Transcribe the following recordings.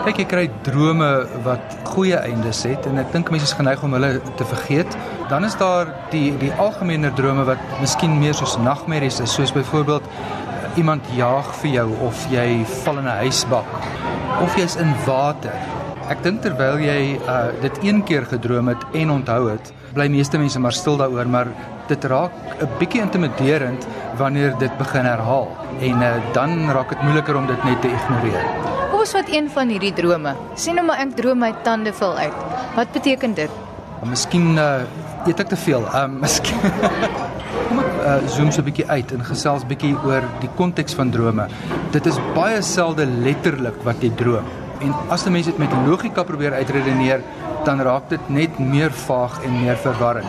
Kyk, jy kry drome wat goeie eindes het en ek dink mense is geneig om hulle te vergeet. Dan is daar die die algemene drome wat miskien meer soos nagmerries is, soos byvoorbeeld iemand jaag vir jou of jy val in 'n huisbak of jy's in water. Ek dink terwyl jy uh, dit een keer gedroom het en onthou het, bly meeste mense maar stil daaroor, maar dit raak 'n bietjie intimiderend wanneer dit begin herhaal en uh, dan raak dit moeiliker om dit net te ignoreer. Ons vat een van hierdie drome. Sien nou maar ek droom my tande val uit. Wat beteken dit? Miskien uh, eet ek te veel. Ehm um, miskien Kom ek uh, zoom so 'n bietjie uit en gesels bietjie oor die konteks van drome. Dit is baie selde letterlik wat jy droom. En as 'n mens dit met logika probeer uitredeneer, dan raak dit net meer vaag en meer verwarrend.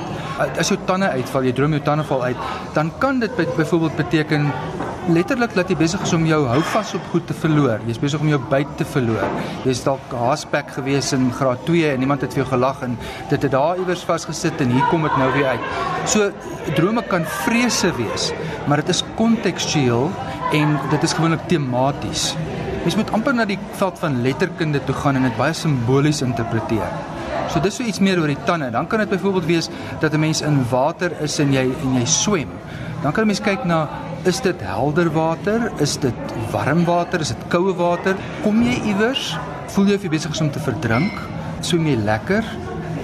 As jou tande uitval, jy droom jou tande val uit, dan kan dit byvoorbeeld beteken letterlik dat jy besig is om jou houvas op goed te verloor. Jy's besig om jou byt te verloor. Jy's dalk haspek gewees in graad 2 en iemand het vir jou gelag en dit het daar iewers vasgesit en hier kom dit nou weer uit. So drome kan vrese wees, maar dit is kontekstueel en dit is gewoonlik tematies. Mens moet amper na die veld van letterkunde toe gaan en dit baie simbolies interpreteer. So dis so iets meer oor die tande. Dan kan dit byvoorbeeld wees dat 'n mens in water is en jy en jy swem. Dan kan 'n mens kyk na Is dit helder water? Is dit warm water? Is dit koue water? Kom jy iewers? Voel jy of jy besig is om te verdrink? Swem jy lekker?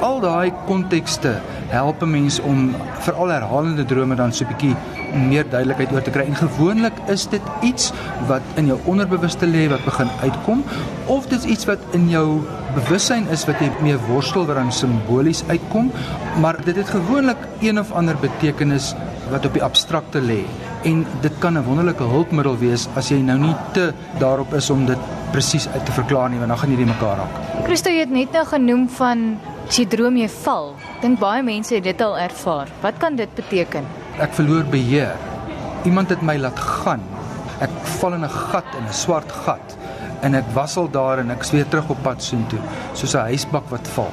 Al daai kontekste help 'n mens om veral herhalende drome dan so 'n bietjie meer duidelikheid oor te kry. En gewoonlik is dit iets wat in jou onderbewuste lê wat begin uitkom of dit is iets wat in jou bewussyn is wat jy mee worstel wat dan simbolies uitkom, maar dit het gewoonlik een of ander betekenis wat op die abstrakte lê en dit kan 'n wonderlike hulpmiddel wees as jy nou nie te daarop is om dit presies uit te verklaar nie want dan gaan dit mekaar raak. Christo het net nou genoem van as jy droom jy val. Dink baie mense het dit al ervaar. Wat kan dit beteken? Ek verloor beheer. Iemand het my laat gaan. Ek val in 'n gat in 'n swart gat en ek wassel daar en ek sweer terug op pad soontoe soos 'n huisbak wat val.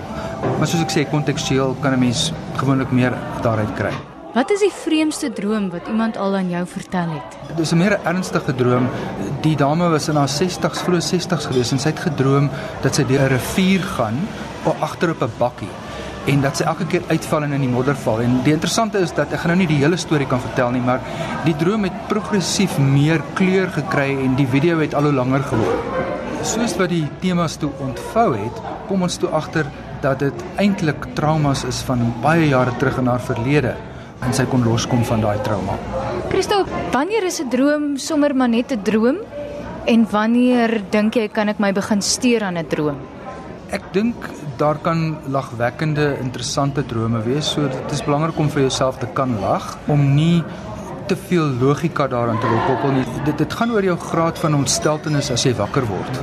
Maar soos ek sê kontekstueel kan 'n mens gewoonlik meer daaruit kry. Wat is die vreemdste droom wat iemand al aan jou vertel het? Dit is 'n meer ernstige droom. Die dame was in haar 60s, vroeë 60s gewees en sy het gedroom dat sy deur 'n rivier gaan agter op 'n bakkie en dat sy elke keer uitval en in die modder val. En die interessante is dat ek gaan nou nie die hele storie kan vertel nie, maar die droom het progressief meer kleur gekry en die video het al hoe langer geword. Soos wat die temas toe ontvou het, kom ons toe agter dat dit eintlik traumas is van baie jare terug in haar verlede en sy kon loskom van daai trauma. Christo, wanneer is 'n droom sommer maar net 'n droom? En wanneer dink jy kan ek my begin steur aan 'n droom? Ek dink daar kan lagwekkende, interessante drome wees. So dit is belangrik om vir jouself te kan lag om nie te veel logika daaraan te wil koppel nie. Dit dit gaan oor jou graad van ontsteltenis as jy wakker word.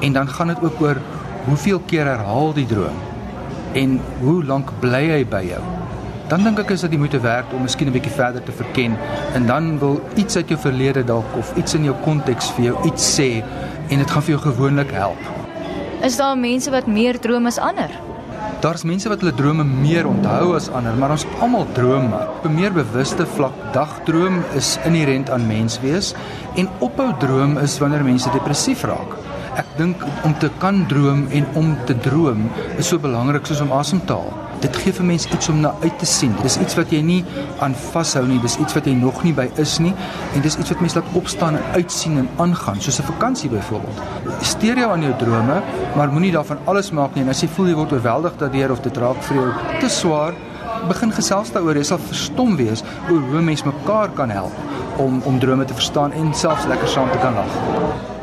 En dan gaan dit ook oor hoeveel keer herhaal die droom en hoe lank bly hy by jou? Dan dink ek is dit die moeite werd om miskien 'n bietjie verder te verken en dan wil iets uit jou verlede dalk of iets in jou konteks vir jou iets sê en dit gaan vir jou gewoonlik help. Is daar mense wat meer droom as ander? Daar's mense wat hulle drome meer onthou as ander, maar ons almal droom. Op 'n meer bewuste vlak, dagdroom is inherënt aan menswees en ophou droom is wanneer mense depressief raak. Ek dink om te kan droom en om te droom is so belangrik soos om asem te haal dit gee vir mense iets om na uit te sien. Dis iets wat jy nie aan vashou nie, dis iets wat jy nog nie by is nie en dis iets wat mense laat opstaan en uitsien en aangaan, soos 'n vakansie byvoorbeeld. Steer jou aan jou drome, maar moenie daarvan alles maak nie en as jy voel jy word oorweldig daardeur of dit raak vir jou te swaar, begin gesels daaroor. Jy sal verstom wees hoe hoe mense mekaar kan help om om drome te verstaan en selfs lekker saam te kan lag.